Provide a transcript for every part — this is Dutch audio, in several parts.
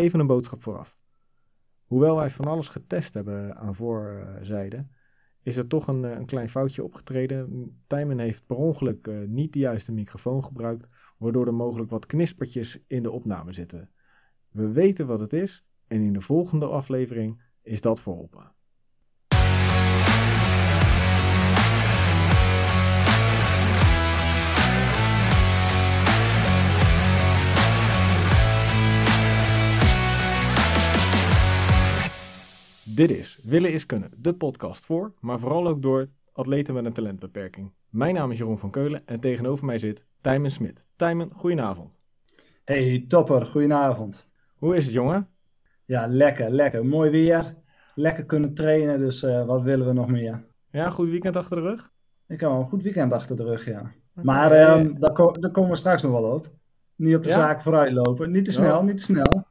even een boodschap vooraf. Hoewel wij van alles getest hebben aan voorzijde, is er toch een, een klein foutje opgetreden. Tijmen heeft per ongeluk niet de juiste microfoon gebruikt, waardoor er mogelijk wat knispertjes in de opname zitten. We weten wat het is en in de volgende aflevering is dat verholpen. Dit is Willen is Kunnen, de podcast voor, maar vooral ook door atleten met een talentbeperking. Mijn naam is Jeroen van Keulen en tegenover mij zit Tijmen Smit. Tijmen, goedenavond. Hey, topper, goedenavond. Hoe is het, jongen? Ja, lekker, lekker. Mooi weer. Lekker kunnen trainen, dus uh, wat willen we nog meer? Ja, goed weekend achter de rug? Ik heb wel een goed weekend achter de rug, ja. Maar um, daar, ko daar, komen we straks nog wel op. Niet op de ja? zaak vooruit lopen. Niet te snel, oh. niet te snel.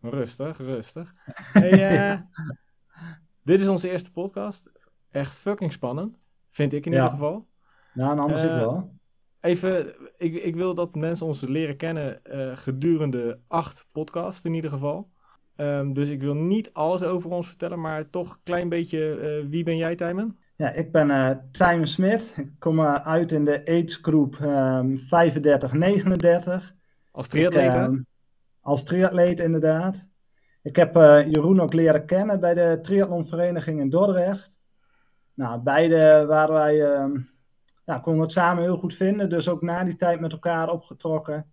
Rustig, rustig. Hey, uh, dit is onze eerste podcast. Echt fucking spannend. Vind ik in ja. ieder geval. Nou, en anders uh, ik wel. Even, ik, ik wil dat mensen ons leren kennen uh, gedurende acht podcasts in ieder geval. Um, dus ik wil niet alles over ons vertellen, maar toch een klein beetje, uh, wie ben jij Tijmen? Ja, ik ben uh, Tijmen Smit. Ik kom uit in de aidsgroep um, 35-39. Als triatleet um, Als triatleet inderdaad. Ik heb uh, Jeroen ook leren kennen bij de triathlonvereniging in Dordrecht. Nou, beide waren wij, um, ja, konden het samen heel goed vinden. Dus ook na die tijd met elkaar opgetrokken.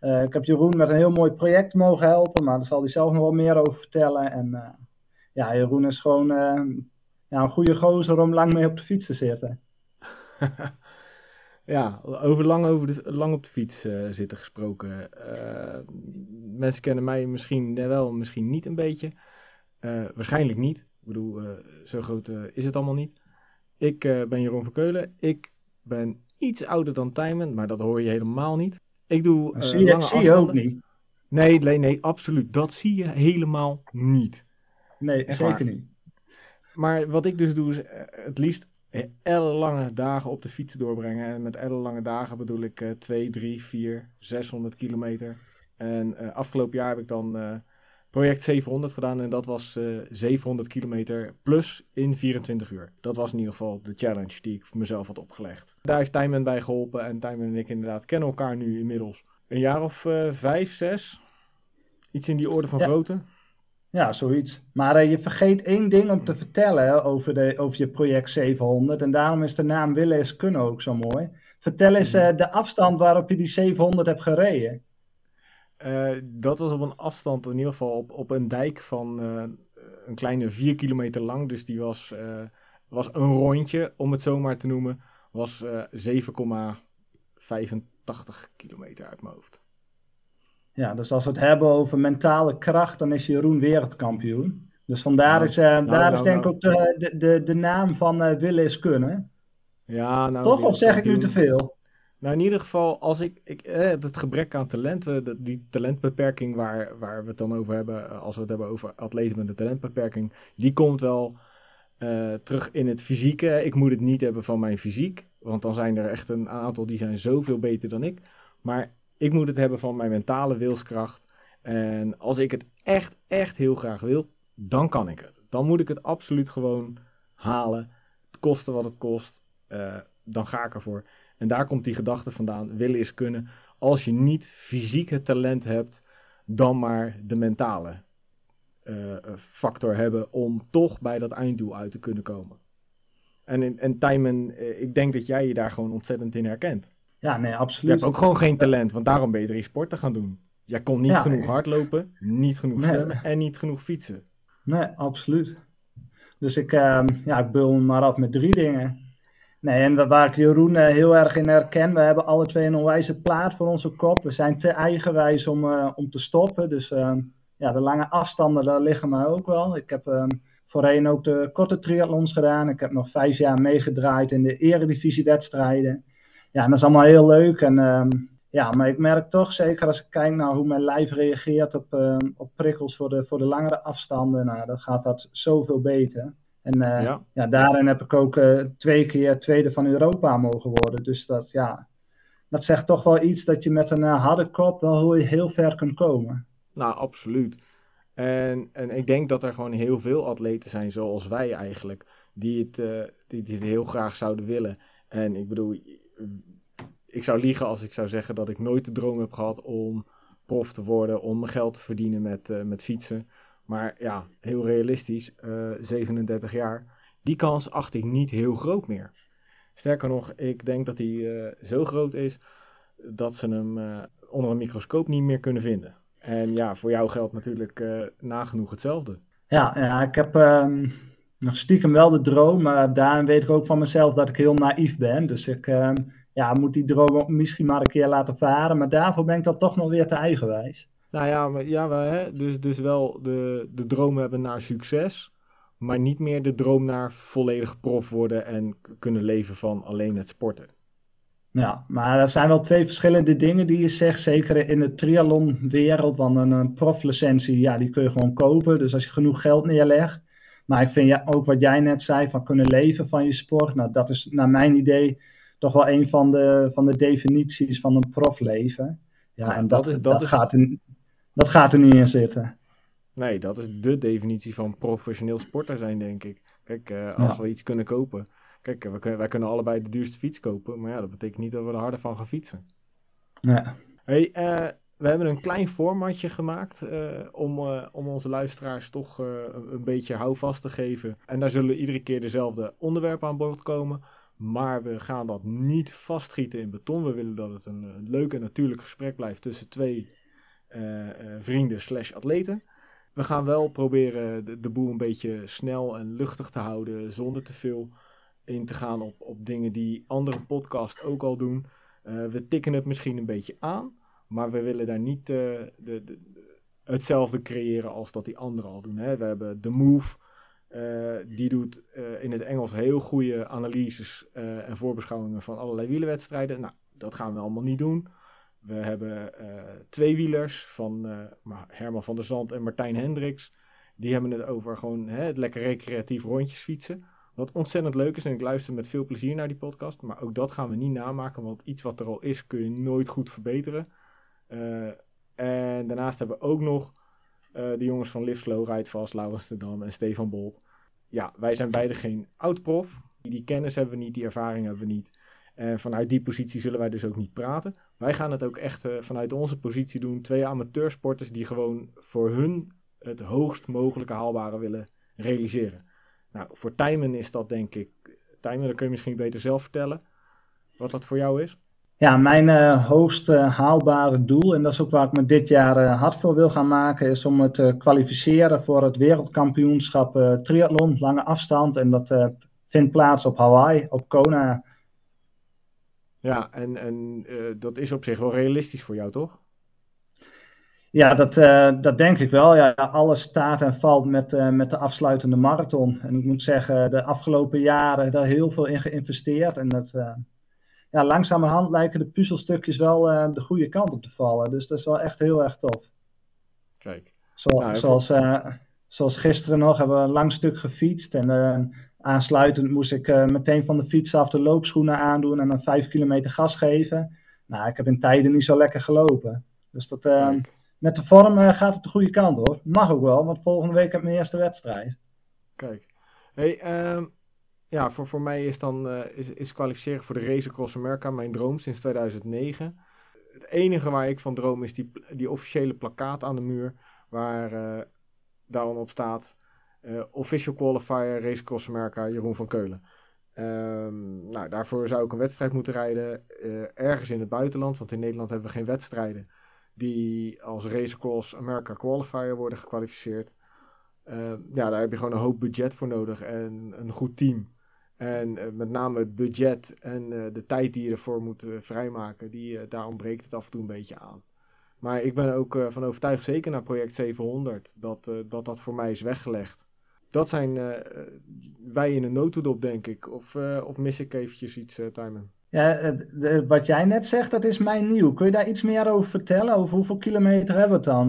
Uh, ik heb Jeroen met een heel mooi project mogen helpen, maar daar zal hij zelf nog wel meer over vertellen. En uh, ja, Jeroen is gewoon ja, een goede gozer om lang mee op de fiets te zitten. ja, over lang, over de, lang op de fiets uh, zitten gesproken. Uh, mensen kennen mij misschien wel, misschien niet een beetje. Uh, waarschijnlijk niet. Ik bedoel, zo groot is het allemaal niet. Ik ben Jeroen van Keulen. Ik ben iets ouder dan Tijmen, maar dat hoor je helemaal niet. Ik doe zie je, lange zie je ook niet. Nee, nee, nee, absoluut. Dat zie je helemaal niet. Nee, zeker niet. Maar wat ik dus doe, is het liefst ellenlange dagen op de fiets doorbrengen. En met ellenlange dagen bedoel ik uh, 2, 3, 4, 600 kilometer. En uh, afgelopen jaar heb ik dan uh, project 700 gedaan. En dat was 700 kilometer plus in 24 uur. Dat was in ieder geval de challenge die ik mezelf had opgelegd. Daar heeft Tijmen bij geholpen. En Tijmen en ik inderdaad kennen elkaar nu inmiddels een jaar of vijf, zes. Iets in die orde van ja. grootte. Ja, zoiets. Maar uh, je vergeet één ding om te vertellen hè, over, de, over je project 700. En daarom is de naam Willen is Kunnen ook zo mooi. Vertel eens uh, de afstand waarop je die 700 hebt gereden. Uh, dat was op een afstand, in ieder geval op, op een dijk van een kleine 4 kilometer lang. Dus die was, was een rondje, om het zo maar te noemen. Was 7,85 kilometer uit mijn hoofd. Ja, dus als we het hebben over mentale kracht, dan is Jeroen wereldkampioen. Dus vandaar Nou, is, uh, nou, daar nou, is denk ik nou. ook de, de, de, de naam van eh, willen is kunnen. Ja, nou, Toch? Of zeg ik nu te veel? Nou, in ieder geval, als ik, ik eh, het gebrek aan talenten, die talentbeperking waar, waar we het dan over hebben, eh, als we het hebben over atleten met een talentbeperking, die komt wel eh, terug in het fysieke. Ik moet het niet hebben van mijn fysiek, want dan zijn er echt een aantal die zijn zoveel beter dan ik. Maar ik moet het hebben van mijn mentale wilskracht. En als ik het echt, echt heel graag wil, dan kan ik het. Dan moet ik het absoluut gewoon halen. Het koste wat het kost. eh, dan ga ik ervoor. En daar komt die gedachte vandaan. Willen is kunnen. Als je niet fysiek het talent hebt, dan maar de mentale eh, eh, factor hebben om toch bij dat einddoel uit te kunnen komen. En, en Tijmen, ik denk dat jij je daar gewoon ontzettend in herkent. Ja, nee, Je absoluut. hebt ook gewoon geen talent, want daarom ben je er sport te gaan doen. Jij kon niet Ja, genoeg nee. hardlopen, niet genoeg Nee. zwemmen en niet genoeg fietsen. Nee, absoluut. Dus ik, ehm, ja, ik beul me maar af met drie dingen. Nee, en dat waar ik Jeroen eh, heel erg in herken, we hebben alle twee een onwijze plaat voor onze kop. We zijn te eigenwijs om, eh, om te stoppen. Dus ehm, ja, de lange afstanden, daar liggen mij ook wel. Ik heb ehm, voorheen ook de korte triathlons gedaan. Ik heb nog vijf jaar meegedraaid in de eredivisiewedstrijden. Ja, en dat is allemaal heel leuk. En ehm, ja, maar ik merk toch, zeker als ik kijk naar hoe mijn lijf reageert op, ehm, op prikkels voor de, voor de langere afstanden, nou, dan gaat dat zoveel beter. En eh, Ja. ja, daarin heb ik ook eh, twee keer tweede van Europa mogen worden. Dus dat, ja, dat zegt toch wel iets dat je met een eh, harde kop wel heel, heel ver kunt komen. Nou, absoluut. En, en ik denk dat er gewoon heel veel atleten zijn, zoals wij eigenlijk, die het, die, die het heel graag zouden willen. En ik bedoel, ik zou liegen als ik zou zeggen dat ik nooit de droom heb gehad om prof te worden, om mijn geld te verdienen met, uh, met fietsen. Maar ja, heel realistisch, uh, 37 jaar, die kans acht ik niet heel groot meer. Sterker nog, ik denk dat hij zo groot is dat ze hem onder een microscoop niet meer kunnen vinden. En ja, voor jou geldt natuurlijk nagenoeg hetzelfde. Ja, ja ik heb um, nog stiekem wel de droom, maar daarin weet ik ook van mezelf dat ik heel naïef ben. Dus ik um, ja, moet die droom misschien maar een keer laten varen, maar daarvoor ben ik dan toch nog weer te eigenwijs. Nou ja, maar, ja hè, dus, dus wel de, de droom hebben naar succes, maar niet meer de droom naar volledig prof worden en kunnen leven van alleen het sporten. Ja, maar er zijn wel twee verschillende dingen die je zegt. Zeker in de triathlonwereld, want een, een proflicentie, ja, die kun je gewoon kopen. Dus als je genoeg geld neerlegt. Maar ik vind ja, ook wat jij net zei, van kunnen leven van je sport. Nou, dat is naar mijn idee toch wel een van de, van de definities van een profleven. Ja, en dat, dat, is, dat, is... Gaat er, dat gaat er niet in zitten. Nee, dat is de definitie van professioneel sporter zijn, denk ik. Kijk, uh, als we iets kunnen kopen Kijk, wij, wij, kunnen allebei de duurste fiets kopen, maar ja, dat betekent niet dat we er harder van gaan fietsen. Ja. Hey, uh, we hebben een klein formatje gemaakt uh, om, uh, om onze luisteraars toch een beetje houvast te geven. En daar zullen iedere keer dezelfde onderwerpen aan boord komen. Maar we gaan dat niet vastgieten in beton. We willen dat het een, leuk en natuurlijk gesprek blijft tussen twee vrienden slash atleten. We gaan wel proberen de, de boel een beetje snel en luchtig te houden zonder te veel in te gaan op, op dingen die andere podcasts ook al doen. We tikken het misschien een beetje aan, maar we willen daar niet uh, de, de, hetzelfde creëren als dat die anderen al doen. Hè. We hebben The Move, uh, die doet in het Engels heel goede analyses en voorbeschouwingen van allerlei wielerwedstrijden. Nou, dat gaan we allemaal niet doen. We hebben twee wielers van Herman van der Zand en Martijn Hendricks. Die hebben het over gewoon hè, het lekker recreatief rondjes fietsen. Wat ontzettend leuk is en ik luister met veel plezier naar die podcast. Maar ook dat gaan we niet namaken, want iets wat er al is kun je nooit goed verbeteren. Uh, en daarnaast hebben we ook nog uh, de jongens van Live Slow, Ride Fast, Laurens en Stefan Bolt. Ja, wij zijn beide geen oud-prof. Die kennis hebben we niet, die ervaring hebben we niet. En vanuit die positie zullen wij dus ook niet praten. Wij gaan het ook echt uh, vanuit onze positie doen. Twee amateursporters die gewoon voor hun het hoogst mogelijke haalbare willen realiseren. Nou, voor Tijmen is dat denk ik. Tijmen, dat kun je misschien beter zelf vertellen. Wat dat voor jou is. Ja, mijn uh, hoogst uh, haalbare doel, en dat is ook waar ik me dit jaar uh, hard voor wil gaan maken, is om het te kwalificeren voor het wereldkampioenschap triathlon, lange afstand. En dat vindt plaats op Hawaii, op Kona. Ja, en, en dat is op zich wel realistisch voor jou, toch? Ja, dat, dat denk ik wel. Ja, alles staat en valt met, met de afsluitende marathon. En ik moet zeggen, de afgelopen jaren daar heel veel in geïnvesteerd. En dat, ja, langzamerhand lijken de puzzelstukjes wel de goede kant op te vallen. Dus dat is wel echt heel erg tof. Kijk. Zo, nou, zoals, zoals gisteren nog hebben we een lang stuk gefietst. En aansluitend moest ik meteen van de fiets af de loopschoenen aandoen en dan vijf kilometer gas geven. Nou, ik heb in tijden niet zo lekker gelopen. Dus dat met de vorm uh, gaat het de goede kant hoor. Mag ook wel, want volgende week heb ik mijn eerste wedstrijd. Kijk. Hey, um, ja, voor, voor mij is dan uh, is, is kwalificeren voor de Race Across America mijn droom sinds 2009. Het enige waar ik van droom is die, die officiële plakkaat aan de muur. Waar uh, daarom op staat Official Qualifier Race Across America Jeroen van Keulen. Um, nou, daarvoor zou ik een wedstrijd moeten rijden ergens in het buitenland. Want in Nederland hebben we geen wedstrijden die als Race Across America Qualifier worden gekwalificeerd. Uh, ja, daar heb je gewoon een hoop budget voor nodig en een goed team. En uh, met name het budget en uh, de tijd die je ervoor moet vrijmaken, die, daar ontbreekt het af en toe een beetje aan. Maar ik ben ook van overtuigd, zeker naar project 700, dat, dat dat voor mij is weggelegd. Dat zijn wij in een notendop, denk ik. Of, of mis ik eventjes iets, Timon? Ja, wat jij net zegt, dat is mij nieuw. Kun je daar iets meer over vertellen? Over hoeveel kilometer hebben we het dan?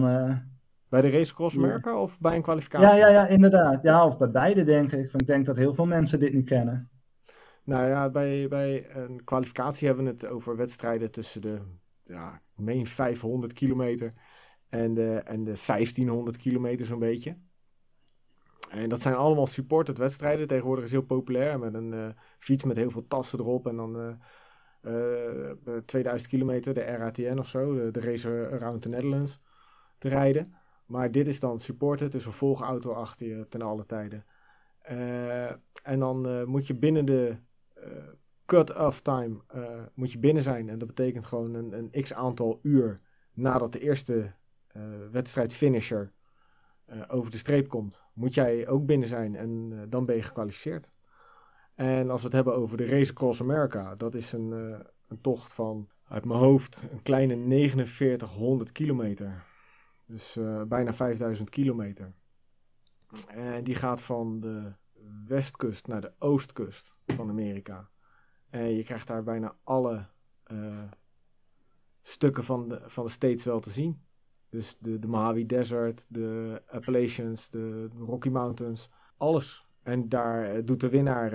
Bij de race cross ja. of bij een kwalificatie? Ja, ja, ja, inderdaad. Ja, of bij beide denk ik. Ik denk dat heel veel mensen dit niet kennen. Nou ja, bij, bij een kwalificatie hebben we het over wedstrijden tussen de, ja, meen 500 kilometer en de, en de 1500 kilometer zo'n beetje. En dat zijn allemaal supported wedstrijden. Tegenwoordig is heel populair met een uh, fiets met heel veel tassen erop. En dan uh, uh, 2000 kilometer, de RATN of zo, de, de Racer Around the Netherlands, te rijden. Maar dit is dan supported, dus een volgauto achter je ten alle tijden. Uh, en dan uh, moet je binnen de uh, cut-off time moet je binnen zijn. En dat betekent gewoon een, een x aantal uur nadat de eerste wedstrijd finisher over de streep komt. Moet jij ook binnen zijn en dan ben je gekwalificeerd. En als we het hebben over de Race Across America, dat is een, een tocht van uit mijn hoofd een kleine 4900 kilometer. Dus uh, bijna 5000 kilometer. En die gaat van de westkust naar de oostkust van Amerika. En je krijgt daar bijna alle uh, stukken van de, van de States wel te zien. Dus de, de Mojave Desert, de Appalachians, de Rocky Mountains, alles. En daar doet de winnaar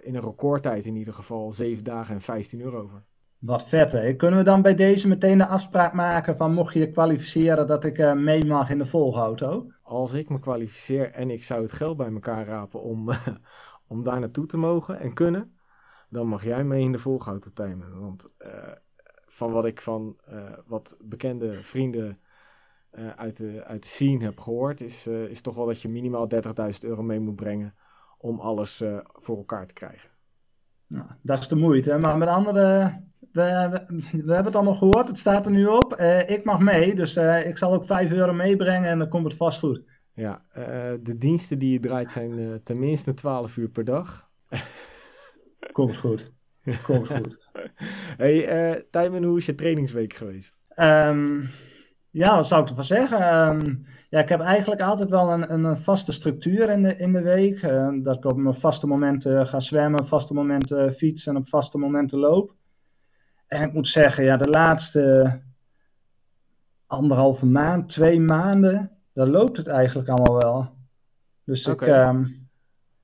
in een recordtijd in ieder geval 7 dagen en 15 uur over. Wat vet, hè? Kunnen we dan bij deze meteen de afspraak maken van mocht je je kwalificeren dat ik uh, mee mag in de volgauto? Als ik me kwalificeer en ik zou het geld bij elkaar rapen om, uh, om daar naartoe te mogen en kunnen, dan mag jij mee in de volgauto timen. Want uh, van wat ik van wat bekende vrienden uit, de, uit de scene heb gehoord, is, is toch wel dat je minimaal 30.000 euro mee moet brengen om alles voor elkaar te krijgen. Nou, dat is de moeite, maar met andere we, we, we, hebben het allemaal gehoord, het staat er nu op. Uh, ik mag mee, dus uh, ik zal ook 5 euro meebrengen en dan komt het vast goed. Ja, uh, de diensten die je draait zijn tenminste 12 uur per dag. komt goed. Komt goed. hey, Tijmen, hoe is je trainingsweek geweest? Um, ja, wat zou ik ervan zeggen? Um, ja, ik heb eigenlijk altijd wel een, een vaste structuur in de, in de week. dat ik op mijn vaste momenten ga zwemmen, vaste momenten fietsen en op vaste momenten loop. En ik moet zeggen, ja, de laatste anderhalve maand, twee maanden, dan loopt het eigenlijk allemaal wel. Dus okay. ik. Um,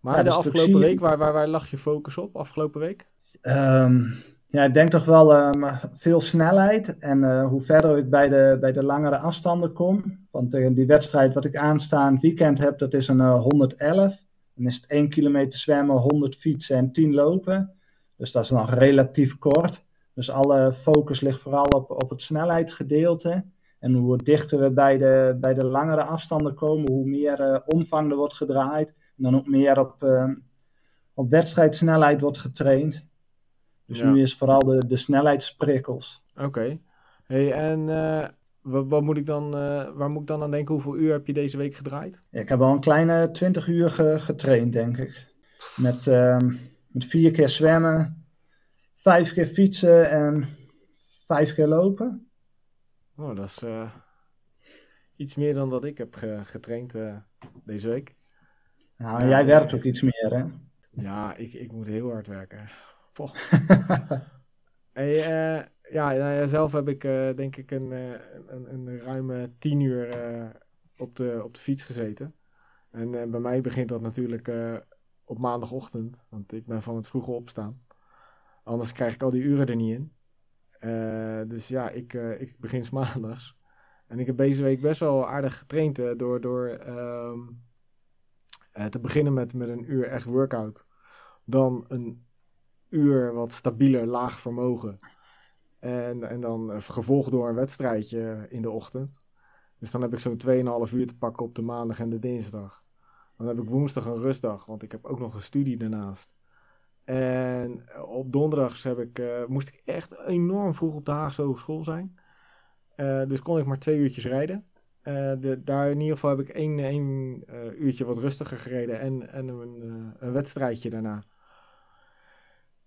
maar ja, de, de afgelopen week, waar, waar, waar lag je focus op afgelopen week? Um, ja, ik denk toch wel um, veel snelheid. En uh, hoe verder ik bij de, bij de langere afstanden kom. Want uh, die wedstrijd wat ik aanstaan weekend heb, dat is een uh, 111. Dan is het 1 kilometer zwemmen, 100 fietsen en 10 lopen. Dus dat is nog relatief kort. Dus alle focus ligt vooral op, op het snelheidsgedeelte. En hoe dichter we bij de, bij de langere afstanden komen, hoe meer uh, omvang er wordt gedraaid. En dan ook meer op, uh, op wedstrijdsnelheid wordt getraind. Dus ja. nu is vooral de, de snelheidsprikkels. Oké. Okay. Hey, en uh, wat, wat, moet ik dan, waar moet ik dan aan denken? Hoeveel uur heb je deze week gedraaid? Ik heb wel een kleine 20 uur ge, getraind, denk ik. Met, ehm, met vier keer zwemmen, vijf keer fietsen en vijf keer lopen. Oh, dat is uh, iets meer dan dat ik heb ge getraind uh, deze week. Nou, jij werkt ook iets meer, hè? Ja, ik, ik moet heel hard werken. hey, ja, nou ja, zelf heb ik denk ik een, een, een, ruime tien uur op, de, op de fiets gezeten. En bij mij begint dat natuurlijk op maandagochtend, want ik ben van het vroege opstaan. Anders krijg ik al die uren er niet in. Uh, dus ja, ik, uh, ik begin maandags. En ik heb deze week best wel aardig getraind door, door um, te beginnen met, met een uur echt workout. Dan een uur wat stabieler laag vermogen. En, en dan gevolgd door een wedstrijdje in de ochtend. Dus dan heb ik zo'n 2,5 uur te pakken op de maandag en de dinsdag. Dan heb ik woensdag een rustdag, want ik heb ook nog een studie daarnaast. En op donderdags heb ik, uh, moest ik echt enorm vroeg op de Haagse Hogeschool zijn. Uh, dus kon ik maar twee uurtjes rijden. De, daar in ieder geval heb ik één, één uurtje wat rustiger gereden en, en een, een wedstrijdje daarna.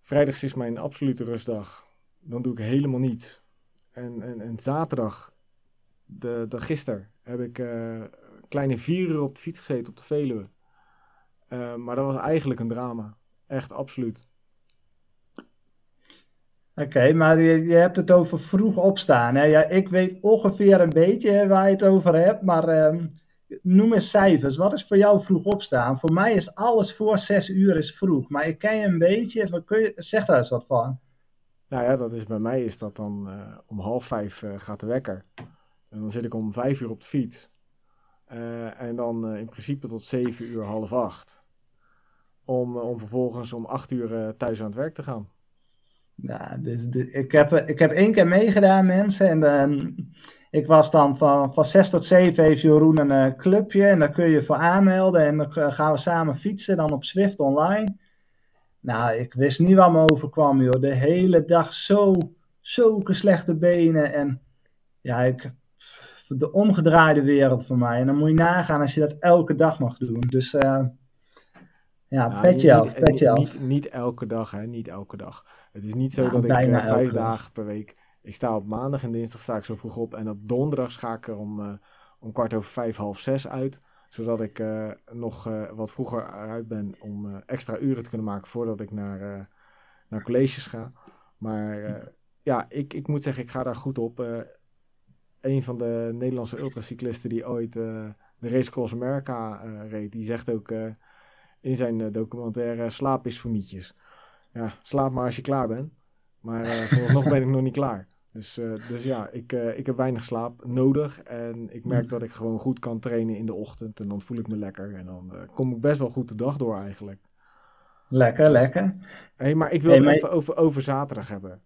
Vrijdags is mijn absolute rustdag. Dan doe ik helemaal niets. En, en, zaterdag, de, de gisteren, heb ik kleine vier uur op de fiets gezeten op de Veluwe. maar dat was eigenlijk een drama. Echt, absoluut. Oké, okay, maar je, je, hebt het over vroeg opstaan. Hè? Ja, ik weet ongeveer een beetje waar je het over hebt, maar um, noem eens cijfers. Wat is voor jou vroeg opstaan? Voor mij is alles voor zes uur is vroeg, maar ik ken je een beetje. Kun je, zeg daar eens wat van. Nou ja, dat is, bij mij is dat dan uh, om half vijf uh, gaat de wekker. En dan zit ik om vijf uur op de fiets. Eh, en dan in principe tot zeven uur, half acht. Om, om vervolgens om acht uur thuis aan het werk te gaan. Ja, ik, heb, ik heb één keer meegedaan, mensen. En ik was dan van, van 6 tot 7 heeft Jeroen een clubje. En daar kun je voor aanmelden. En dan gaan we samen fietsen. Dan op Swift online. Nou, ik wist niet waar me overkwam, joh. De hele dag zo, zulke slechte benen. En ja, ik, de omgedraaide wereld voor mij. En dan moet je nagaan als je dat elke dag mag doen. Dus ja, nou, petje af, petje af. Niet, niet, elke dag, hè. Niet elke dag. Het is niet zo dat ik uh, vijf dagen per week... Ik sta op maandag en dinsdag sta ik zo vroeg op. En op donderdag ga ik er om, uh, om kwart over vijf, half zes uit zodat ik uh, nog wat vroeger uit ben om extra uren te kunnen maken voordat ik naar, naar colleges ga. Maar ja, ik, ik moet zeggen, ik ga daar goed op. een van de Nederlandse ultracyclisten die ooit de Race Cross America reed, die zegt ook in zijn documentaire: slaap is voor mietjes. Ja, slaap maar als je klaar bent. Maar vooralsnog ben ik nog niet klaar. Dus, uh, dus ja, ik, ik heb weinig slaap nodig. En ik merk dat ik gewoon goed kan trainen in de ochtend. En dan voel ik me lekker. En dan kom ik best wel goed de dag door eigenlijk. Lekker, lekker. Hey, maar ik wil hey, het even over, over zaterdag hebben.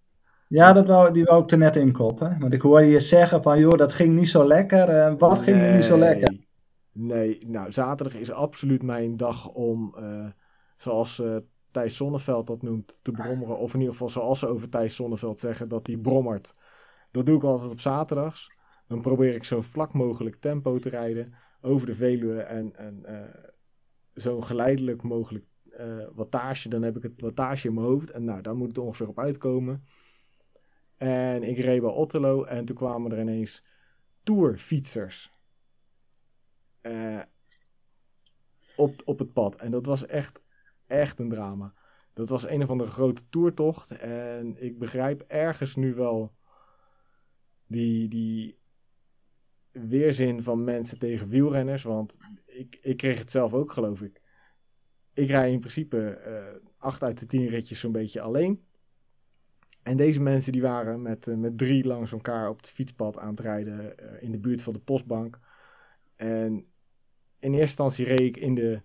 Ja, dat wou, die wou ik er net inkoppen. Want ik hoorde je zeggen van, joh, dat ging niet zo lekker. wat nee, ging er niet zo lekker? Nee, nou, zaterdag is absoluut mijn dag om, zoals Thijs Zonneveld dat noemt, te brommeren. Of in ieder geval zoals ze over Thijs Zonneveld zeggen, dat hij brommert. Dat doe ik altijd op zaterdags. Dan probeer ik zo vlak mogelijk tempo te rijden over de Veluwe en, en uh, zo geleidelijk mogelijk uh, wattage. Dan heb ik het wattage in mijn hoofd en nou, daar moet het ongeveer op uitkomen. En ik reed bij Otterlo en toen kwamen er ineens tourfietsers uh, op, op het pad. En dat was echt echt een drama. Dat was een of andere grote toertocht. En ik begrijp ergens nu wel die, die weerzin van mensen tegen wielrenners. Want ik, ik kreeg het zelf ook, geloof ik. Ik rij in principe uh, acht uit de tien ritjes zo'n beetje alleen. En deze mensen die waren met, uh, met drie langs elkaar op het fietspad aan het rijden in de buurt van de postbank. En in eerste instantie reed ik in de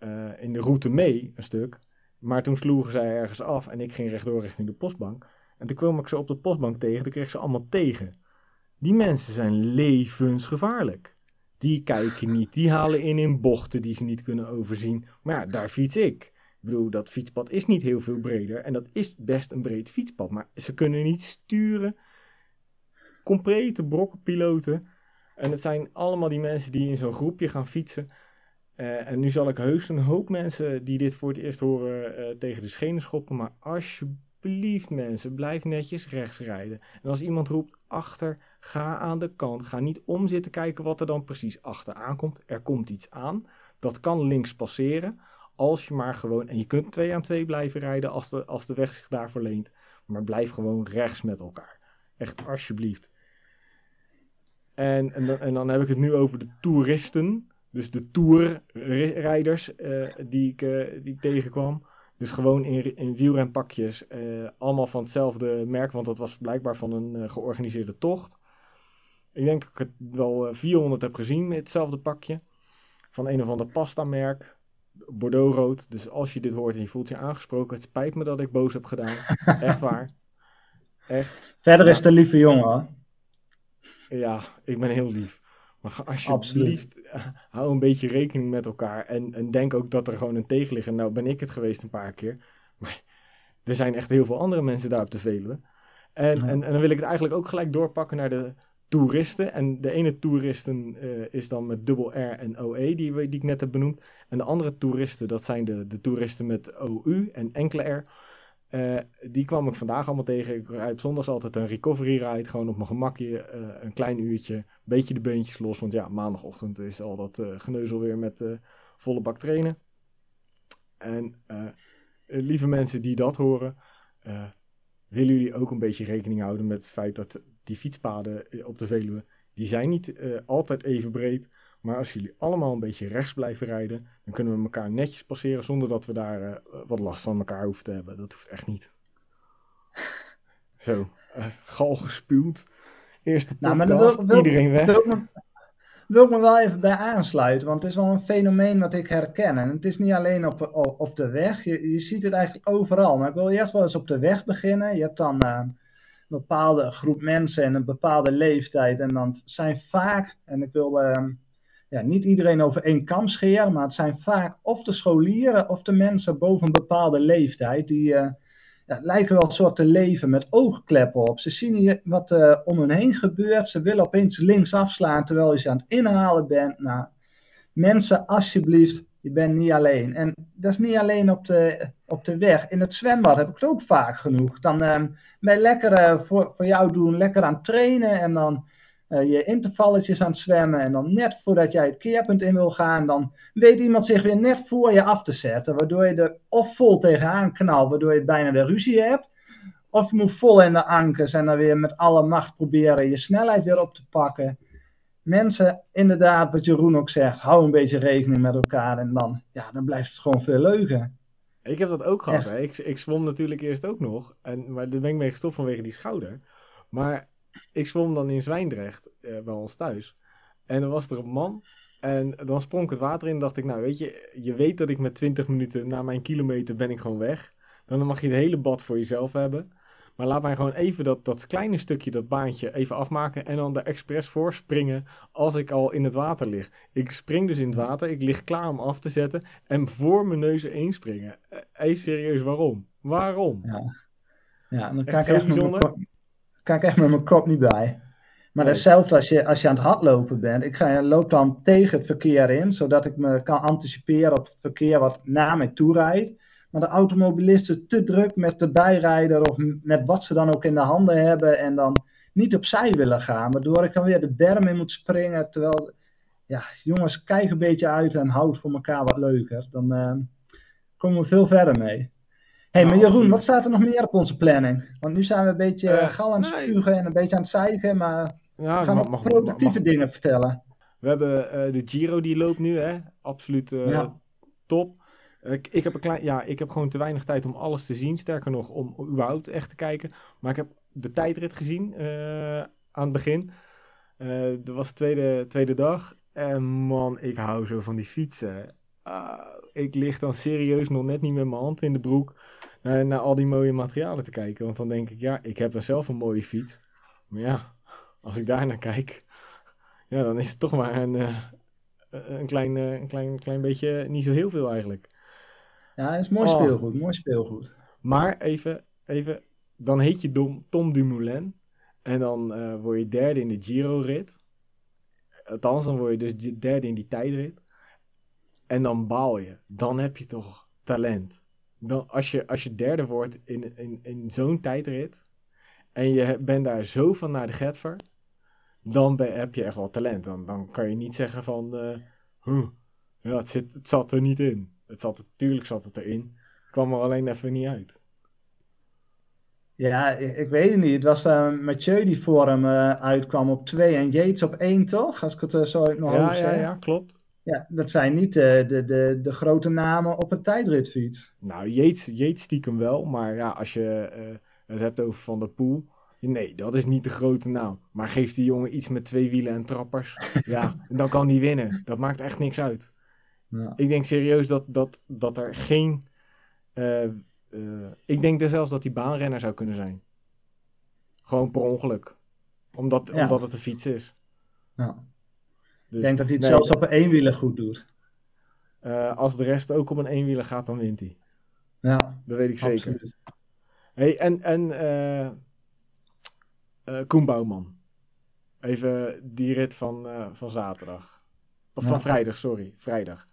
uh, in de route mee, een stuk. Maar toen sloegen zij ergens af en ik ging rechtdoor richting de postbank. En toen kwam ik ze op de postbank tegen, toen kreeg ze allemaal tegen. Die mensen zijn levensgevaarlijk. Die kijken niet, die halen in in bochten die ze niet kunnen overzien. Maar ja, daar fiets ik. Ik bedoel, dat fietspad is niet heel veel breder en dat is best een breed fietspad. Maar ze kunnen niet sturen. Complete brokkenpiloten. En het zijn allemaal die mensen die in zo'n groepje gaan fietsen. Uh, en nu zal ik heus een hoop mensen die dit voor het eerst horen uh, tegen de schenen schoppen. Maar alsjeblieft mensen, blijf netjes rechts rijden. En als iemand roept achter, ga aan de kant. Ga niet om zitten kijken wat er dan precies achteraan komt. Er komt iets aan. Dat kan links passeren. Als je maar gewoon, en je kunt twee aan twee blijven rijden als de, als de weg zich daarvoor leent. Maar blijf gewoon rechts met elkaar. Echt alsjeblieft. En, en, en dan heb ik het nu over de toeristen. Dus de tourrijders uh, die, ik, uh, die tegenkwam. Dus gewoon in, in wielrenpakjes. Uh, allemaal van hetzelfde merk, want dat was blijkbaar van een georganiseerde tocht. Ik denk dat ik het wel 400 heb gezien met hetzelfde pakje. Van een of ander pasta-merk. Bordeaux-rood. Dus als je dit hoort en je voelt je aangesproken, het spijt me dat ik boos heb gedaan. Echt waar. Echt. Verder is een lieve jongen. Ja, ik ben heel lief. Maar alsjeblieft, hou een beetje rekening met elkaar. En, en denk ook dat er gewoon een tegenligger. Nou ben ik het geweest een paar keer. Maar er zijn echt heel veel andere mensen daar op de Veluwe. En, en, en dan wil ik het eigenlijk ook gelijk doorpakken naar de toeristen. En de ene toeristen uh, is dan met dubbel R en OE, die, die ik net heb benoemd. En de andere toeristen, dat zijn de, de toeristen met OU en enkele R. Uh, die kwam ik vandaag allemaal tegen. Ik rijd op zondags altijd een recovery ride. Gewoon op mijn gemakje, uh, een klein uurtje. Een beetje de beentjes los. Want ja, maandagochtend is al dat uh, geneuzel weer met volle bak trainen. En lieve mensen die dat horen. willen jullie ook een beetje rekening houden met het feit dat die fietspaden op de Veluwe. Die zijn niet altijd even breed. Maar als jullie allemaal een beetje rechts blijven rijden, dan kunnen we elkaar netjes passeren zonder dat we daar uh, wat last van elkaar hoeven te hebben. Dat hoeft echt niet. Zo, uh, gal gespuwd. Eerste Nou, podcast, maar dan wil- wil- iedereen weg. Wil ik, me, wil ik me wel even bij aansluiten, want het is wel een fenomeen wat ik herken. En het is niet alleen op, op, op de weg, je, je ziet het eigenlijk overal. Maar ik wil eerst wel eens op de weg beginnen. Je hebt dan eh, een bepaalde groep mensen en een bepaalde leeftijd. En dan zijn vaak, en ik wil eh, ja, niet iedereen over één kam scheren, maar het zijn vaak of de scholieren of de mensen boven een bepaalde leeftijd die... eh, ja, lijken wel een soort te leven met oogkleppen op. Ze zien wat er om hen heen gebeurt. Ze willen opeens links afslaan terwijl je ze aan het inhalen bent. Nou, mensen, alsjeblieft, je bent niet alleen. En dat is niet alleen op de, op de weg. In het zwembad heb ik het ook vaak genoeg. Dan je lekker eh, voor, voor jou doen, lekker aan trainen. En dan eh, je intervalletjes aan het zwemmen. En dan net voordat jij het keerpunt in wil gaan, dan weet iemand zich weer net voor je af te zetten. Waardoor je er of vol tegenaan knalt, waardoor je bijna weer ruzie hebt. Of je moet vol in de ankers en dan weer met alle macht proberen je snelheid weer op te pakken. Mensen, inderdaad, wat Jeroen ook zegt, hou een beetje rekening met elkaar en dan, ja, dan blijft het gewoon veel leuker. Ik heb dat ook gehad. Hè. Ik, ik zwom natuurlijk eerst ook nog. En, maar daar ben ik mee gestopt vanwege die schouder. Maar ik zwom dan in Zwijndrecht, eh, bij ons thuis. En dan was er een man. En dan sprong ik het water in. dacht ik, nou weet je, je weet dat ik met 20 minuten na mijn kilometer ben ik gewoon weg. Dan mag je het hele bad voor jezelf hebben. Maar laat mij gewoon even dat, dat kleine stukje, dat baantje, even afmaken. En dan er expres voor springen als ik al in het water lig. Ik spring dus in het water. Ik lig klaar om af te zetten. En voor mijn neus erin springen. Eh, Hey, serieus, waarom? Waarom? Ja, ja en dan kan ik, zo kan ik echt met mijn kop niet bij. Maar Nee. hetzelfde als je, als je aan het hardlopen bent. Ik ga, loop dan tegen het verkeer in, zodat ik me kan anticiperen op het verkeer wat naar mij toe rijdt. Maar de automobilisten te druk met de bijrijder of met wat ze dan ook in de handen hebben en dan niet opzij willen gaan. Waardoor ik dan weer de berm in moet springen. Terwijl, ja, jongens, kijk een beetje uit en houd voor elkaar wat leuker. Dan eh, komen we veel verder mee. Hey, maar Jeroen, absoluut. wat staat er nog meer op onze planning? Want nu zijn we een beetje Eh, eh, gal aan het nee. spugen en een beetje aan het zeiken, maar Ja, we gaan mag- productieve mag- dingen vertellen. We hebben eh, de Giro die loopt nu, hè? Absoluut Ja. top. Ik, ik, heb een klein, ja, ik heb gewoon te weinig tijd om alles te zien. Sterker nog, om überhaupt echt te kijken. Maar ik heb de tijdrit gezien aan het begin. Dat was de tweede, tweede dag. En man, ik hou zo van die fietsen. Ah, ik lig dan serieus nog net niet met mijn hand in de broek naar, naar al die mooie materialen te kijken. Want dan denk ik, ja, ik heb er zelf een mooie fiets. Maar ja, als ik daar naar kijk, ja, dan is het toch maar een, eh, een, klein, eh, een klein, klein beetje, niet zo heel veel eigenlijk. Ja, het is mooi Oh. speelgoed, mooi speelgoed. Maar even, even dan heet je Dom, Tom Dumoulin. En dan eh, word je derde in de Giro-rit. Althans, dan word je dus de- derde in die tijdrit. En dan baal je. Dan heb je toch talent. Dan, als, je, als je derde wordt in, in, in zo'n tijdrit. En je bent daar zo van naar de Getver. Dan ben, heb je echt wel talent. Dan, dan kan je niet zeggen van... huh, ja, het, zit, het zat er niet in. Het zat, er- tuurlijk zat het erin. Het kwam er alleen even niet uit. Ja, ik, weet het niet. Het was eh Mathieu die voor hem eh, uitkwam op 2 en Yates op 1, toch? Als ik het zo uit mijn Ja, hoofd ja, ja, klopt. Ja, dat zijn niet eh, de, de, de grote namen op een tijdritfiets. Nou, Yates stiekem wel, maar ja, als je eh, het hebt over Van der Poel, nee, dat is niet de grote naam. Maar geeft die jongen iets met twee wielen en trappers, ja, dan kan die winnen. Dat maakt echt niks uit. Ja. Ik denk serieus dat, dat, dat er geen... eh, ik denk dus zelfs dat hij baanrenner zou kunnen zijn. Gewoon per ongeluk. Omdat, Ja. omdat het een fiets is. Ja. Dus, Ik denk dat hij het nee, zelfs op een eenwieler goed doet. eh, als de rest ook op een eenwieler gaat, dan wint hij. Ja, Dat weet ik zeker. Hey, en en eh eh, Koen Bouwman. Even die rit van, van zaterdag. Of van vrijdag, sorry. Vrijdag.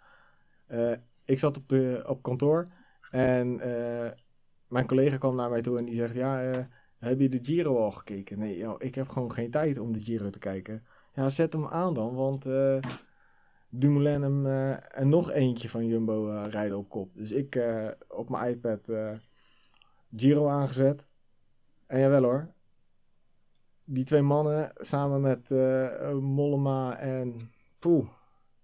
Ik zat op, de, op kantoor en mijn collega kwam naar mij toe en die zegt: Ja, heb je de Giro al gekeken? Nee, joh, ik heb gewoon geen tijd om de Giro te kijken. Ja, zet hem aan dan, want eh Dumoulin hem, eh, en nog eentje van Jumbo eh, rijden op kop. Dus ik op mijn iPad Giro aangezet. En jawel hoor. Die twee mannen samen met Mollema en Poeh.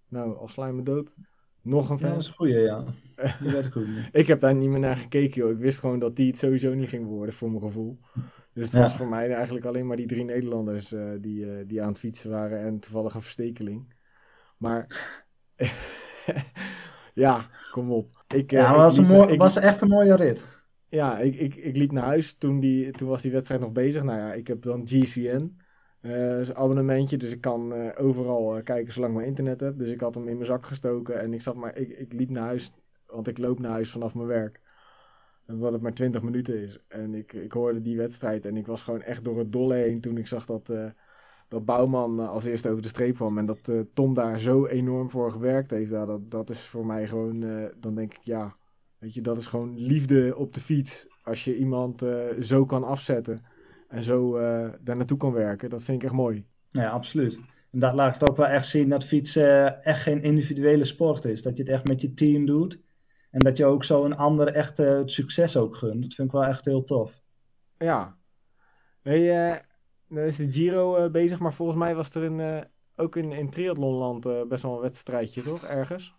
Nou, al slijm me dood. Nog een Ja, dat fan. is goeie, ja. Die ook niet. Ik heb daar niet meer naar gekeken, joh. Ik wist gewoon dat die het sowieso niet ging worden, voor mijn gevoel. Dus het was voor mij eigenlijk alleen maar die drie Nederlanders die, die aan het fietsen waren en toevallig een verstekeling. Maar ja, kom op. Ik, ja, het was, een mooi, was echt een mooie rit. Ja, ik, ik, ik liep naar huis toen, die, toen was die wedstrijd nog bezig. Nou ja, ik heb dan GCN. Uh, een abonnementje, dus ik kan uh, overal uh, kijken zolang ik mijn internet heb. Dus ik had hem in mijn zak gestoken en ik zat maar, ik, ik liep naar huis, want ik loop naar huis vanaf mijn werk. Wat het maar 20 minuten is. En ik, ik hoorde die wedstrijd en ik was gewoon echt door het dolle heen toen ik zag dat, dat Bouwman als eerste over de streep kwam. En dat Tom daar zo enorm voor gewerkt heeft. Dat, dat is voor mij gewoon, dan denk ik ja, weet je, dat is gewoon liefde op de fiets. Als je iemand zo kan afzetten en zo daar naartoe kan werken. Dat vind ik echt mooi. Ja, absoluut. En dat laat het ook wel echt zien dat fietsen echt geen individuele sport is. Dat je het echt met je team doet. En dat je ook zo een ander echt uh, het succes ook gunt. Dat vind ik wel echt heel tof. Ja. Nee, uh, nou is de Giro bezig, maar volgens mij was er een, ook in, in triathlonland best wel een wedstrijdje, toch? Ergens?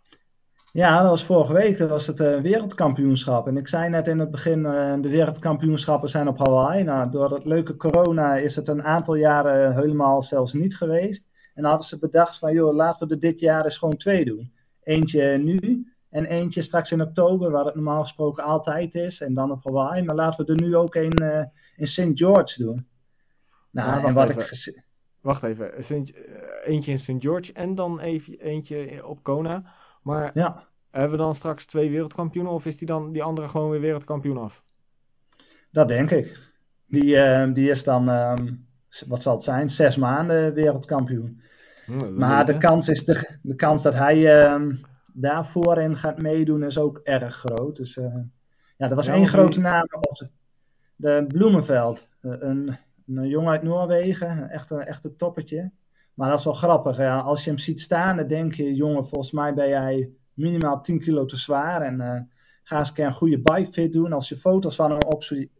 Ja, dat was vorige week. Dat was het wereldkampioenschap. En ik zei net in het begin, de wereldkampioenschappen zijn op Hawaii. Nou, door het leuke corona is het een aantal jaren helemaal zelfs niet geweest. En dan hadden ze bedacht van, joh, laten we er dit jaar eens gewoon twee doen. Eentje nu en eentje straks in oktober, waar het normaal gesproken altijd is. En dan op Hawaii. Maar laten we er nu ook een uh, in St. George doen. Nou, en wat ik... Wacht even, eentje in St. George en dan even eentje op Kona... Maar ja. hebben we dan straks twee wereldkampioenen of is die dan die andere gewoon weer wereldkampioen af? Dat denk ik. Die, uh, die is dan, uh, wat zal het zijn, zes maanden wereldkampioen. Hm, maar de kans, is de, de kans dat hij uh, daarvoor in gaat meedoen is ook erg groot. Dus uh, ja, dat was één grote naam. De Bloemenveld, een, een jongen uit Noorwegen, echt een echte toppertje. Maar dat is wel grappig. Ja. Als je hem ziet staan, dan denk je, jongen, volgens mij ben jij minimaal 10 kilo te zwaar. En uh, ga eens een keer een goede bike fit doen. Als je foto's van hem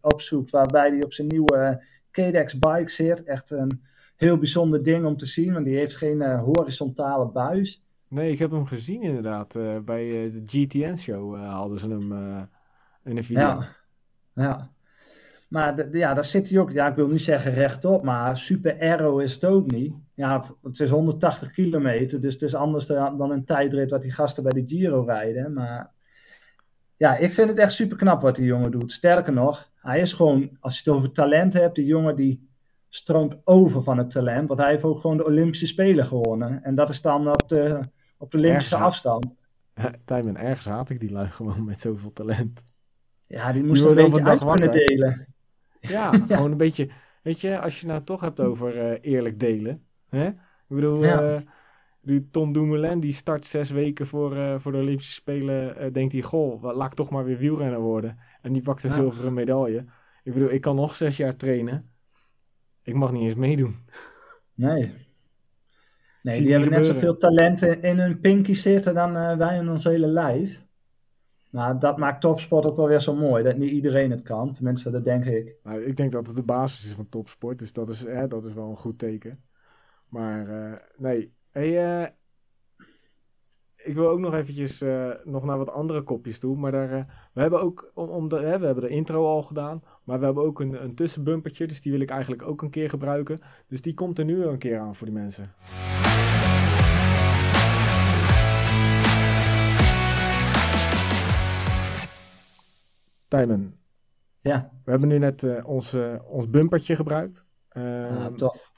opzoekt, waarbij hij op zijn nieuwe KDX bike zit. Echt een heel bijzonder ding om te zien, want die heeft geen uh, horizontale buis. Nee, ik heb hem gezien inderdaad. Uh, bij de GTN-show hadden ze hem in een video. Ja, ja. Maar ja, daar zit hij ook, ja, ik wil niet zeggen rechtop, maar super aero is het ook niet. Ja, het is 180 kilometer, dus het is anders dan een tijdrit wat die gasten bij de Giro rijden. Maar ja, ik vind het echt super knap wat die jongen doet. Sterker nog, hij is gewoon, als je het over talent hebt, die jongen die stroomt over van het talent. Want hij heeft ook gewoon de Olympische Spelen gewonnen. En dat is dan de, op de Olympische afstand. Tijmen, ergens haat ik die lui gewoon met zoveel talent. Ja, die moest een beetje uit kunnen delen. Ja, gewoon een beetje. Weet je, als je nou toch hebt over uh, eerlijk delen. Hè? Ik bedoel, ja. uh, Tom Dumoulin die start zes weken voor, uh, voor de Olympische Spelen. denkt hij, goh, laat ik toch maar weer wielrenner worden. En die pakt een zilveren medaille. Ik bedoel, ik kan nog zes jaar trainen. Ik mag niet eens meedoen. Nee. Nee, die hebben net zoveel talenten in hun pinky zitten dan wij in ons hele lijf. Nou, dat maakt topsport ook wel weer zo mooi. Dat niet iedereen het kan. Tenminste, dat denk ik. Nou, ik denk dat het de basis is van topsport. Dus dat is, hè, dat is wel een goed teken. Maar uh, nee. Hey, uh, ik wil ook nog eventjes nog naar wat andere kopjes toe. Maar daar, we hebben ook, om, om de, hè, we hebben de intro al gedaan. Maar we hebben ook een, een tussenbumpertje. Dus die wil ik eigenlijk ook een keer gebruiken. Dus die komt er nu een keer aan voor die mensen. Tijmen. Ja. We hebben nu net uh, ons, uh, ons bumpertje gebruikt. Uh, ah, tof.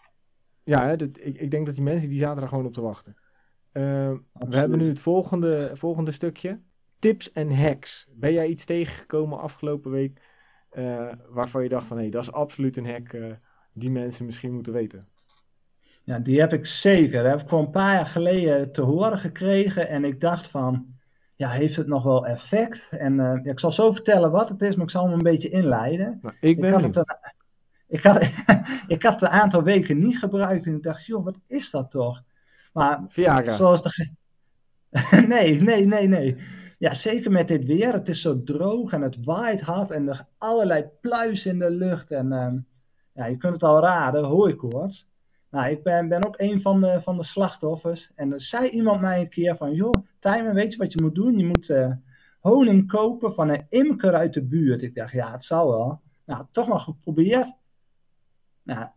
Ja, hè, dit, ik, ik denk dat die mensen die zaten er gewoon op te wachten. Ehm, we hebben nu het volgende, volgende stukje. Tips en hacks. Ben jij iets tegengekomen afgelopen week eh, waarvan je dacht van hé, hey, dat is absoluut een hack die mensen misschien moeten weten? Ja, die heb ik zeker. Dat heb ik voor een paar jaar geleden te horen gekregen en ik dacht van ja, heeft het nog wel effect? En uh, ja, ik zal zo vertellen wat het is, maar ik zal hem een beetje inleiden. Nou, ik, ben ik, had het een, ik, had, ik had het een aantal weken niet gebruikt en ik dacht, joh, wat is dat toch? Maar Viagra. zoals de... nee, nee, nee, nee. Ja, zeker met dit weer. Het is zo droog en het waait hard en er allerlei pluis in de lucht. En uh, ja, je kunt het al raden, hooikoorts. Nou, ik ben, ben ook een van de, van de slachtoffers. En er zei iemand mij een keer van, joh, Tijmen, weet je wat je moet doen? Je moet uh, honing kopen van een imker uit de buurt. Ik dacht, ja, het zal wel. Nou, toch maar geprobeerd. Nou,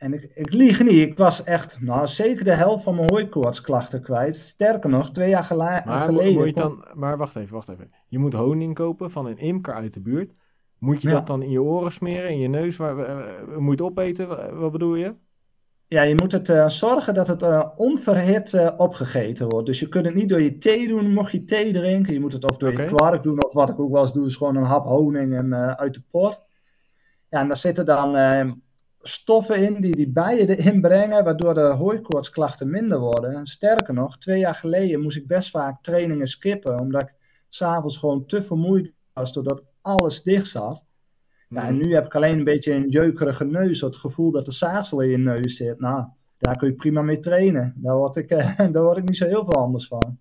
en ik, ik lieg niet, ik was echt, nou zeker de helft van mijn hooikoortsklachten kwijt. Sterker nog, twee jaar gela- Maar, geleden. moet je dan, maar wacht even, wacht even. Je moet honing kopen van een imker uit de buurt. Moet je Ja. dat dan in je oren smeren, in je neus? Waar, eh, moet je het opeten? Wa- Wat bedoel je? Ja, je moet het eh, zorgen dat het eh, onverhit opgegeten wordt. Dus je kunt het niet door je thee doen, mocht je thee drinken. Je moet het of door Oké. je kwark doen, of wat ik ook wel eens doe, is gewoon een hap honing en, uit de pot. Ja, en daar zitten dan stoffen in die die bijen erin brengen, waardoor de hooikoortsklachten minder worden. En sterker nog, twee jaar geleden moest ik best vaak trainingen skippen, omdat ik s'avonds gewoon te vermoeid was, doordat alles dicht zat. Ja, en Mhm. nu heb ik alleen een beetje een jeukerige neus. Het gevoel dat de zaagsel in je neus zit. Nou, daar kun je prima mee trainen. Daar word ik, eh, daar word ik niet zo heel veel anders van.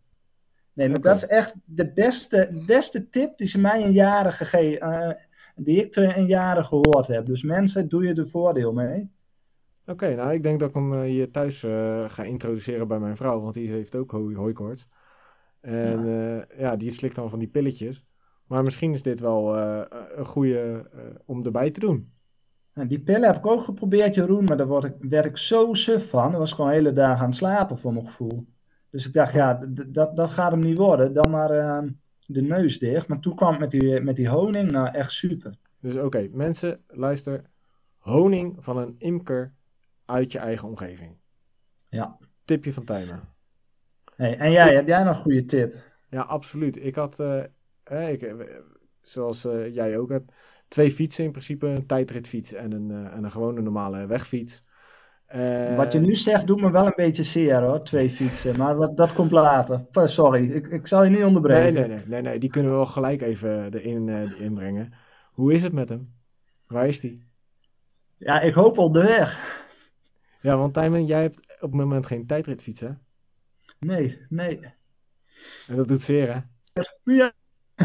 Nee, maar dat is echt de beste, beste tip die ze mij in jaren gegeven. Die ik in jaren gehoord heb. Dus mensen, doe je er voordeel mee. Oké, nou ik denk dat ik hem eh, hier thuis eh, ga introduceren bij mijn vrouw, want die heeft ook ho hooikoorts. En ja. ja, die slikt dan van die pilletjes. Maar misschien is dit wel eh, een goede eh, om erbij te doen. En die pillen heb ik ook geprobeerd, Jeroen, maar daar word ik, werd ik zo suf van. Dat was gewoon hele dagen aan het slapen voor mijn gevoel. Dus ik dacht, ja, dat, dat gaat hem niet worden. Dan maar eh, de neus dicht. Maar toen kwam het met die, met die honing, nou echt super. Dus oké, mensen, luister. Honing van een imker uit je eigen omgeving. Ja. Tipje van Tijmen. Hey, en jij, heb jij nog een goede tip? Ja, absoluut. Ik had, eh, ik, eh, zoals eh, jij ook hebt, twee fietsen in principe. Een tijdritfiets en een, en een gewone normale wegfiets. Eh, Wat je nu zegt doet me wel een beetje zeer hoor, twee fietsen. Maar dat, dat komt later. Sorry, ik, ik zal je niet onderbreken. Nee, nee, nee, nee, nee, die kunnen we wel gelijk even erin eh, inbrengen. Hoe is het met hem? Waar is die? Ja, ik hoop al de weg. Ja, want Tijmen, jij hebt op het moment geen tijdritfiets, hè? Nee, nee. En dat doet zeer, hè? Ja,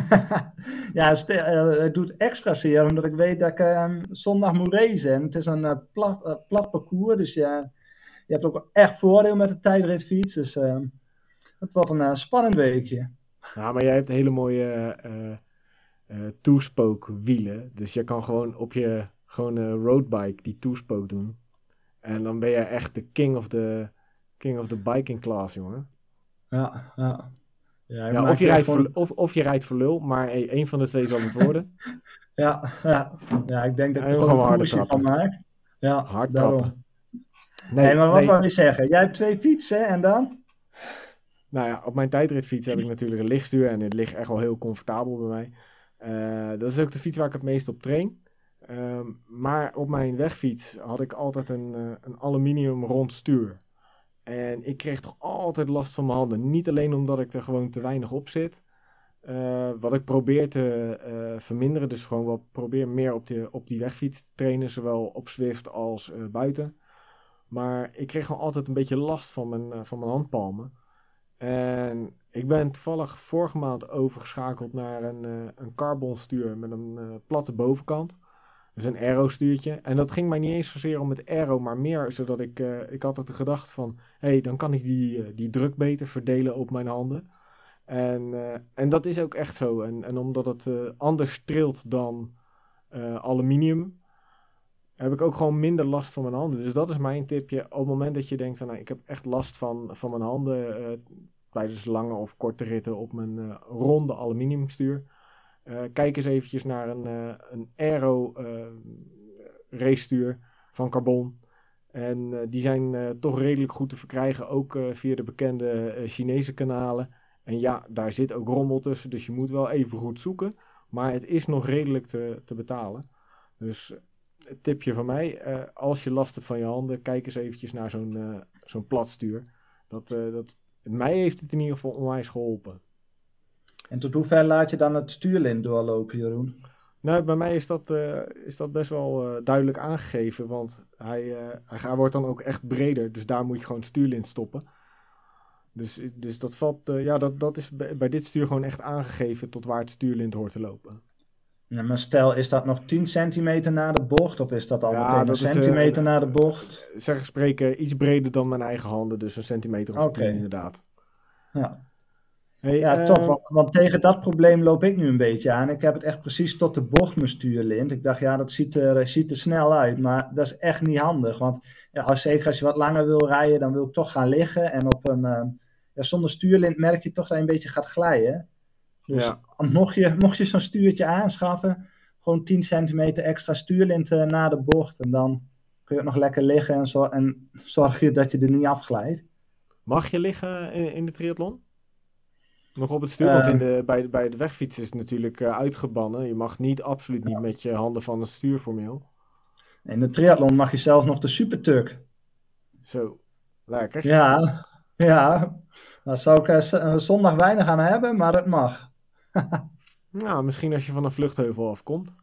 ja eh, het doet extra zeer omdat ik weet dat ik eh, zondag moet racen. En het is een eh, plat, eh, plat parcours, dus ja, je hebt ook echt voordeel met de tijdritfiets. Dus eh, het wordt een spannend weekje. Ja, maar jij hebt hele mooie eh eh two-spoke wielen. Dus je kan gewoon op je gewone roadbike die two-spoke doen. En dan ben je echt de king of the, king of the biking class, jongen. Ja, ja. Ja, of, je rijdt gewoon- voor, of, of je rijdt voor lul, maar één van de twee zal het worden. Ja, ja. ja, ik denk dat ik er gewoon een koersje van maak. Ja, Hard trappen. Nee, maar wat wou je zeggen? Jij hebt twee fietsen en dan? Nou ja, op mijn tijdritfiets heb ik natuurlijk een lichtstuur en het ligt echt wel heel comfortabel bij mij. Eh, dat is ook de fiets waar ik het meest op train. Ehm, maar op mijn wegfiets had ik altijd een, eh, een aluminium rond stuur. En ik kreeg toch altijd last van mijn handen. Niet alleen omdat ik er gewoon te weinig op zit. eh, wat ik probeer te eh, verminderen. Dus gewoon wel probeer meer op, de, op die wegfiets te trainen. Zowel op Zwift als eh, buiten. Maar ik kreeg gewoon altijd een beetje last van mijn, van mijn handpalmen. En ik ben toevallig vorige maand overgeschakeld naar een, een carbon stuur met een platte bovenkant. Dus een aero stuurtje. En dat ging mij niet eens zozeer om het aero, maar meer zodat ik, eh, ik had het de gedachte van, hé, hey, dan kan ik die, eh, die druk beter verdelen op mijn handen. En, eh, en dat is ook echt zo. En, en omdat het anders trilt dan aluminium, heb ik ook gewoon minder last van mijn handen. Dus dat is mijn tipje. Op het moment dat je denkt, nou, ik heb echt last van, van mijn handen tijdens lange of korte ritten op mijn ronde aluminiumstuur. Eh kijk eens eventjes naar een, eh, een aero eh racestuur van carbon. En die zijn toch redelijk goed te verkrijgen, ook via de bekende Chinese kanalen. En ja, daar zit ook rommel tussen, dus je moet wel even goed zoeken. Maar het is nog redelijk te, te betalen. Dus het tipje van mij, als je last hebt van je handen, kijk eens eventjes naar zo'n zo'n platstuur. Dat, dat, mij heeft het in ieder geval onwijs geholpen. En tot hoever laat je dan het stuurlint doorlopen, Jeroen? Nou, bij mij is dat, eh, is dat best wel eh, duidelijk aangegeven, want hij, eh, hij gaat- wordt dan ook echt breder. Dus daar moet je gewoon stuurlint stoppen. Dus, dus dat valt, ja, dat, dat is bij, dit stuur gewoon echt aangegeven tot waar het stuurlint hoort te lopen. Ja, maar stel, is dat nog 10 centimeter na de bocht? Of is dat al Ja, meteen dat een centimeter na de bocht? Zeg spreken iets breder dan mijn eigen handen, dus een centimeter of Oké. tien inderdaad. Ja. Ja, uh, top. Want, want, tegen dat probleem loop ik nu een beetje aan. Ik heb het echt precies tot de bocht mijn stuurlint. Ik dacht, ja, dat ziet er, ziet er snel uit. Maar dat is echt niet handig. Want ja, als, zeker als je wat langer wil rijden, dan wil ik toch gaan liggen. En op een, uh, ja, zonder stuurlint merk je toch dat je een beetje gaat glijden. Dus Ja. mocht je, mocht je zo'n stuurtje aanschaffen, gewoon 10 centimeter extra stuurlint eh, na de bocht. En dan kun je ook nog lekker liggen en, zo, en zorg je dat je er niet afglijdt. Mag je liggen in, in de triathlon? Nog op het stuur, want in de, bij, de, bij de wegfiets is het natuurlijk eh, uitgebannen. Je mag niet, absoluut niet met je handen van het stuur formeel. In de triathlon mag je zelfs nog de supertuk. Zo, lekker. Ja, ja. Daar zou ik eh, eh, zondag weinig aan hebben, maar het mag. Nou, misschien als je van een vluchtheuvel afkomt.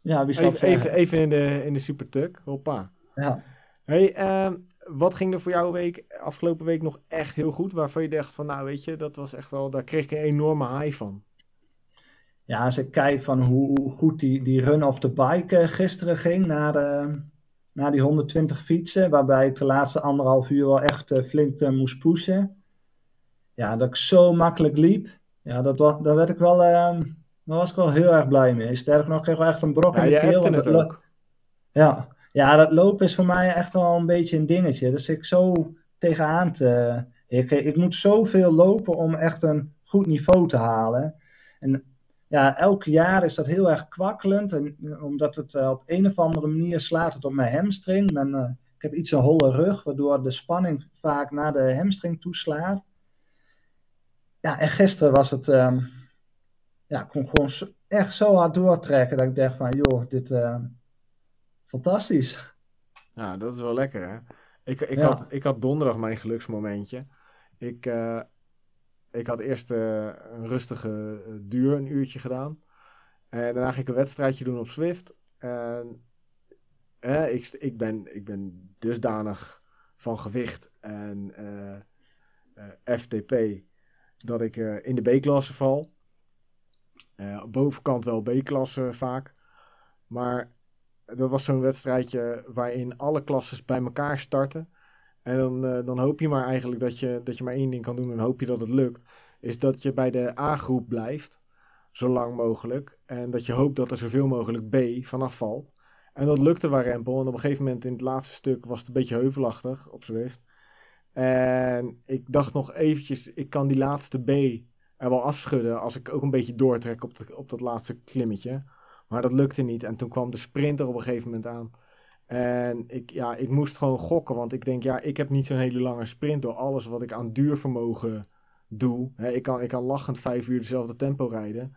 Ja, wie zal Even, even, in de, in de supertuk. Hoppa. Ja. Hey, ehm, wat ging er voor jou week, afgelopen week nog echt heel goed? Waarvan je dacht van, nou weet je, dat was echt wel, daar kreeg ik een enorme high van. ja, als ik kijk van hoe, goed die, die run of the bike eh, gisteren ging, naar, de, die 120 fietsen, waarbij ik de laatste anderhalf uur wel echt eh, flink eh, moest pushen. Ja, dat ik zo makkelijk liep. Ja, dat, daar werd ik wel, ehm, daar was ik wel heel erg blij mee. Sterker nog, ik kreeg wel echt een brok Ja, in de keel. het. Ja. Ja, dat lopen is voor mij echt wel een beetje een dingetje. Dus ik zo tegenaan te... Ik, ik moet zoveel lopen om echt een goed niveau te halen. En ja, elk jaar is dat heel erg kwakkelend. En, omdat het eh, op een of andere manier slaat het op mijn hamstring. Men, eh, ik heb iets een holle rug, waardoor de spanning vaak naar de hamstring toeslaat. Ja, en gisteren was het... ehm, ja, kon gewoon echt zo hard doortrekken dat ik dacht van, joh, dit... eh, fantastisch. Ja, dat is wel lekker hè. Ik, ik, Ja. had, ik had donderdag mijn geluksmomentje. Ik, eh, ik had eerst eh, een rustige eh, duur, een uurtje gedaan. En daarna ging ik een wedstrijdje doen op Swift. En eh, ik, ik, ben, ik ben dusdanig van gewicht en FTP dat ik in de B-klasse val. Bovenkant wel B-klasse vaak. Maar dat was zo'n wedstrijdje waarin alle klasses bij elkaar starten. En dan, eh, dan hoop je maar eigenlijk dat je, dat je maar één ding kan doen en hoop je dat het lukt. Is dat je bij de A-groep blijft, zo lang mogelijk. En dat je hoopt dat er zoveel mogelijk B vanaf valt. En dat lukte waar Rempel. En op een gegeven moment in het laatste stuk was het een beetje heuvelachtig op Zwift. En ik dacht nog eventjes, ik kan die laatste B er wel afschudden als ik ook een beetje doortrek op, de, op dat laatste klimmetje. Maar dat lukte niet. En toen kwam de sprinter op een gegeven moment aan. En ik, ja, ik moest gewoon gokken. Want ik denk, ja, ik heb niet zo'n hele lange sprint door alles wat ik aan duurvermogen doe. Ik, kan, ik kan lachend vijf uur dezelfde tempo rijden.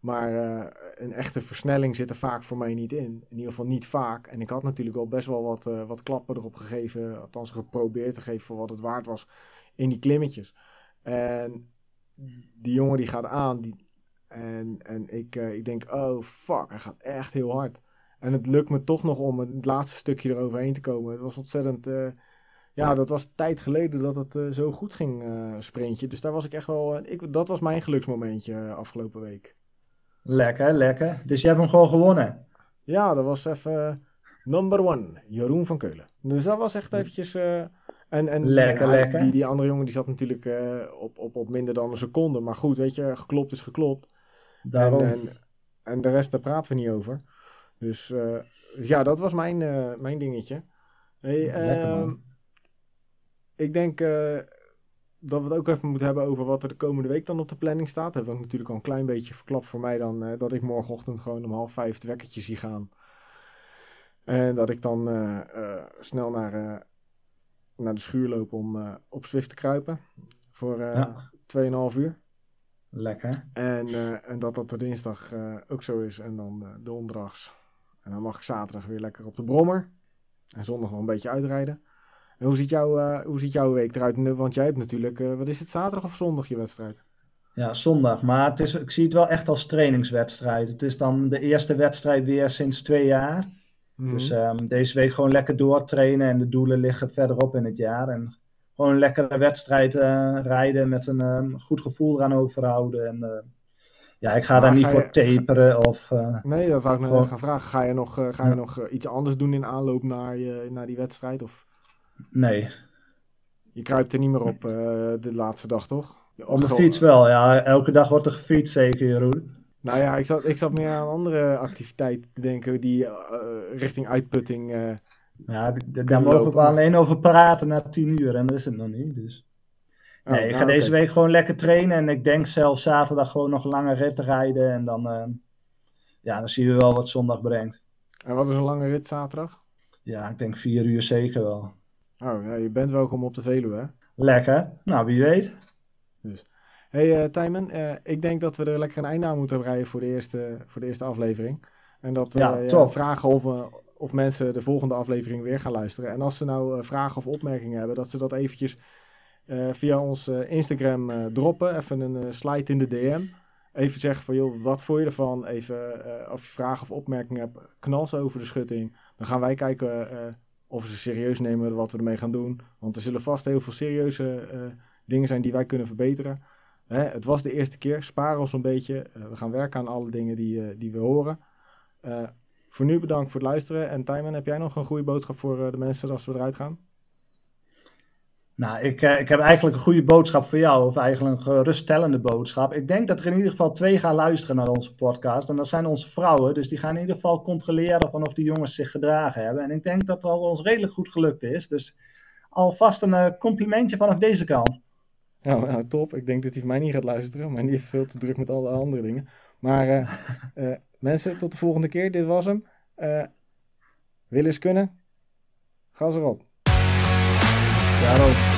Maar eh, een echte versnelling zit er vaak voor mij niet in. In ieder geval niet vaak. En ik had natuurlijk al best wel wat, eh, wat klappen erop gegeven. Althans geprobeerd te geven voor wat het waard was in die klimmetjes. En die jongen die gaat aan. Die, en en ik, eh, ik denk, oh fuck, hij gaat echt heel hard. En het lukt me toch nog om het laatste stukje eroverheen te komen. Het was ontzettend... eh, ja, dat was tijd geleden dat het eh, zo goed ging, sprintje. Dus daar was ik echt wel... ik, dat was mijn geluksmomentje afgelopen week. Lekker, lekker. Dus je hebt hem gewoon gewonnen. Ja, dat was even number one. Jeroen van Keulen. Dus dat was echt eventjes... en, en Lekker, en lekker. Die, die andere jongen die zat natuurlijk op, op, op minder dan een seconde. Maar goed, weet je, geklopt is geklopt. Daarom. En, en, en de rest, daar praten we niet over. Dus, eh, dus ja, dat was mijn, eh, mijn dingetje. Hey, Lekker, man. ehm, ik denk eh, dat we het ook even moeten hebben over wat er de komende week dan op de planning staat. Dat hebben we natuurlijk al een klein beetje verklapt voor mij dan. dat ik morgenochtend gewoon om half vijf het wekkertje zie gaan. En dat ik dan snel naar, naar de schuur loop om op Zwift te kruipen. Voor Ja. 2,5 uur. Lekker. En, eh, en dat dat de dinsdag eh, ook zo is. En dan eh, donderdags. En dan mag ik zaterdag weer lekker op de brommer. En zondag nog een beetje uitrijden. En hoe ziet, jouw hoe ziet jouw week eruit? Want jij hebt natuurlijk, wat is het, zaterdag of zondag je wedstrijd? Ja, zondag. Maar het is, ik zie het wel echt als trainingswedstrijd. Het is dan de eerste wedstrijd weer sinds twee jaar. Dus Mhm. ehm, deze week gewoon lekker doortrainen en de doelen liggen verderop in het jaar. En gewoon een lekkere wedstrijd eh, rijden met een ehm, goed gevoel eraan overhouden. En eh, ja, ik ga Maar daar niet voor taperen of... eh, nee, dat wou ik nog gewoon- gaan vragen. Ga je nog, ga je Ja. nog iets anders doen in aanloop naar, je, naar die wedstrijd? Of nee, je kruipt er niet meer op de laatste dag, toch? Op de fiets wel, ja. Elke dag wordt er gefietst, zeker Jeroen. Nou ja, ik zat, ik zat meer aan andere activiteiten te denken die richting uitputting... ja, daar mogen we alleen over praten na tien uur en dat is het nog niet, dus... Oh, nee, ik ga nou, deze week gewoon lekker trainen en ik denk zelfs zaterdag gewoon nog lange rit rijden en dan, ja, dan zien we wel wat zondag brengt. En wat is een lange rit zaterdag? Ja, ik denk vier uur zeker wel. Oh, ja, je bent welkom op de Veluwe, hè? Lekker. Nou, wie weet. Dus. hey, uh, Tijmen, uh, ik denk dat we er lekker een einde aan moeten breien voor de eerste, voor de eerste aflevering. En dat we ja, ja, vragen of, uh, of mensen de volgende aflevering weer gaan luisteren. En als ze nou vragen of opmerkingen hebben, dat ze dat eventjes via ons Instagram droppen. Even een slide in de DM even zeggen van, joh, wat vond je ervan? Even, of je vragen of opmerkingen hebt, knal ze over de schutting. Dan gaan wij kijken of ze serieus nemen wat we ermee gaan doen. Want er zullen vast heel veel serieuze dingen zijn die wij kunnen verbeteren. Hè, het was de eerste keer, spaar ons een beetje. we gaan werken aan alle dingen die, die we horen. Voor nu bedankt voor het luisteren. En Tijmen, heb jij nog een goede boodschap voor de mensen als we eruit gaan? Nou, ik, uh, ik heb eigenlijk een goede boodschap voor jou, of eigenlijk een geruststellende boodschap. Ik denk dat er in ieder geval twee gaan luisteren naar onze podcast. En dat zijn onze vrouwen, dus die gaan in ieder geval controleren van of die jongens zich gedragen hebben. En ik denk dat het al ons redelijk goed gelukt is. Dus alvast een uh, complimentje vanaf deze kant. Nou, nou, top. Ik denk dat hij van mij niet gaat luisteren, maar die heeft veel te druk met alle andere dingen. Maar uh, mensen, tot de volgende keer. Dit was hem. willen eens kunnen? Gas erop. Claro.